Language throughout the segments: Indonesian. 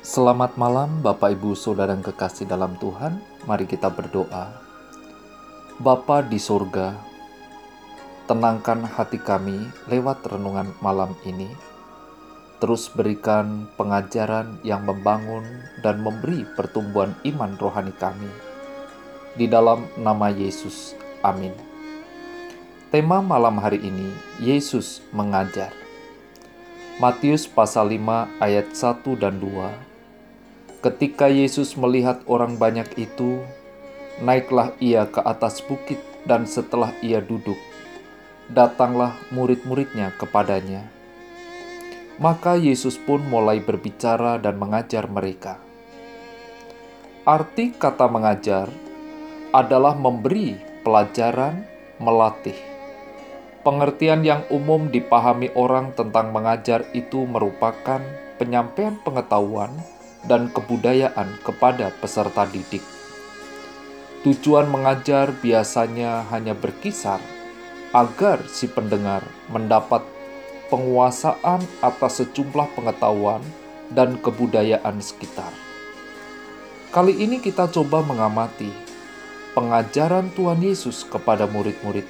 Selamat malam Bapak Ibu Saudara yang kekasih dalam Tuhan. Mari kita berdoa. Bapa di sorga, tenangkan hati kami lewat renungan malam ini. Terus berikan pengajaran yang membangun dan memberi pertumbuhan iman rohani kami. Di dalam nama Yesus, amin. Tema malam hari ini, Yesus mengajar. Matius pasal 5 ayat 1 dan 2 Ketika Yesus melihat orang banyak itu, naiklah ia ke atas bukit, dan setelah ia duduk, datanglah murid-muridnya kepadanya. Maka Yesus pun mulai berbicara dan mengajar mereka. Arti kata "mengajar" adalah memberi pelajaran, melatih. Pengertian yang umum dipahami orang tentang mengajar itu merupakan penyampaian pengetahuan dan kebudayaan kepada peserta didik. Tujuan mengajar biasanya hanya berkisar agar si pendengar mendapat penguasaan atas sejumlah pengetahuan dan kebudayaan sekitar. Kali ini kita coba mengamati pengajaran Tuhan Yesus kepada murid-murid.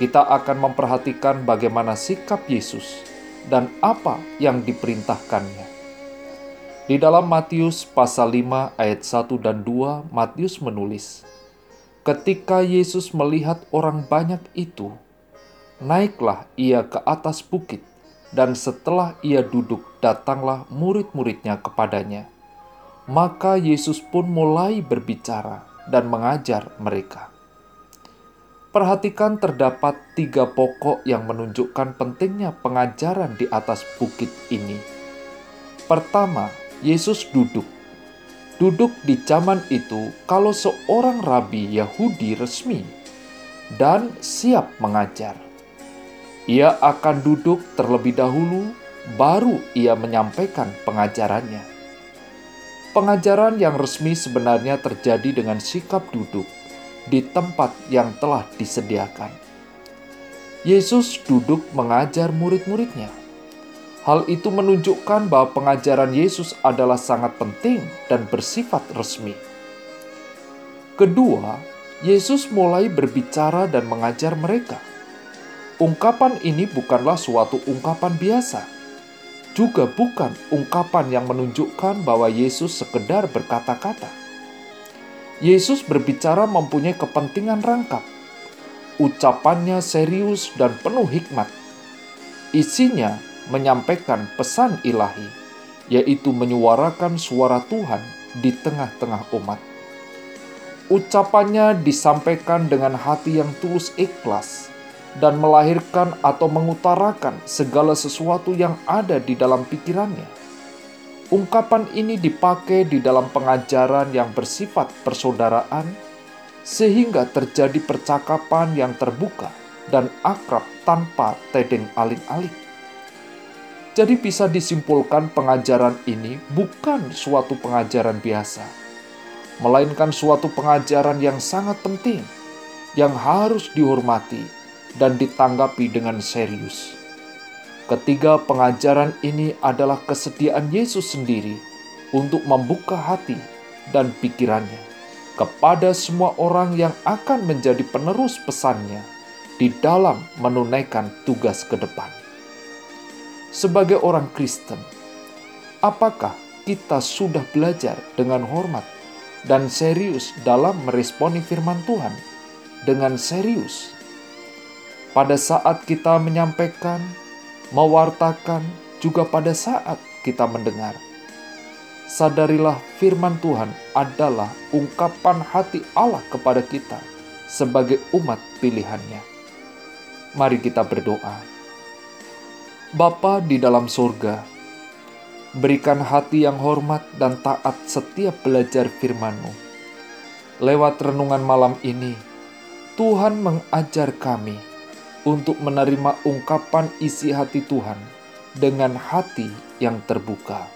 Kita akan memperhatikan bagaimana sikap Yesus dan apa yang diperintahkannya. Di dalam Matius pasal 5 ayat 1 dan 2, Matius menulis, Ketika Yesus melihat orang banyak itu, naiklah ia ke atas bukit, dan setelah ia duduk, datanglah murid-muridnya kepadanya. Maka Yesus pun mulai berbicara dan mengajar mereka. Perhatikan terdapat tiga pokok yang menunjukkan pentingnya pengajaran di atas bukit ini. Pertama, Yesus duduk. Duduk di zaman itu, kalau seorang rabi Yahudi resmi dan siap mengajar, ia akan duduk terlebih dahulu, baru ia menyampaikan pengajarannya. Pengajaran yang resmi sebenarnya terjadi dengan sikap duduk di tempat yang telah disediakan. Yesus duduk mengajar murid-muridnya Hal itu menunjukkan bahwa pengajaran Yesus adalah sangat penting dan bersifat resmi. Kedua, Yesus mulai berbicara dan mengajar mereka. Ungkapan ini bukanlah suatu ungkapan biasa, juga bukan ungkapan yang menunjukkan bahwa Yesus sekedar berkata-kata. Yesus berbicara mempunyai kepentingan rangkap. Ucapannya serius dan penuh hikmat. Isinya menyampaikan pesan ilahi, yaitu menyuarakan suara Tuhan di tengah-tengah umat. Ucapannya disampaikan dengan hati yang tulus ikhlas dan melahirkan atau mengutarakan segala sesuatu yang ada di dalam pikirannya. Ungkapan ini dipakai di dalam pengajaran yang bersifat persaudaraan, sehingga terjadi percakapan yang terbuka dan akrab tanpa tedeng aling-aling. Jadi bisa disimpulkan pengajaran ini bukan suatu pengajaran biasa, melainkan suatu pengajaran yang sangat penting, yang harus dihormati dan ditanggapi dengan serius. Ketiga pengajaran ini adalah kesediaan Yesus sendiri untuk membuka hati dan pikirannya kepada semua orang yang akan menjadi penerus pesannya di dalam menunaikan tugas ke depan sebagai orang Kristen, apakah kita sudah belajar dengan hormat dan serius dalam meresponi firman Tuhan dengan serius? Pada saat kita menyampaikan, mewartakan, juga pada saat kita mendengar. Sadarilah firman Tuhan adalah ungkapan hati Allah kepada kita sebagai umat pilihannya. Mari kita berdoa. Bapa di dalam surga, berikan hati yang hormat dan taat setiap belajar firman-Mu. Lewat renungan malam ini, Tuhan mengajar kami untuk menerima ungkapan isi hati Tuhan dengan hati yang terbuka.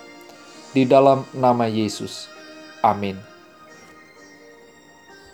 Di dalam nama Yesus. Amin.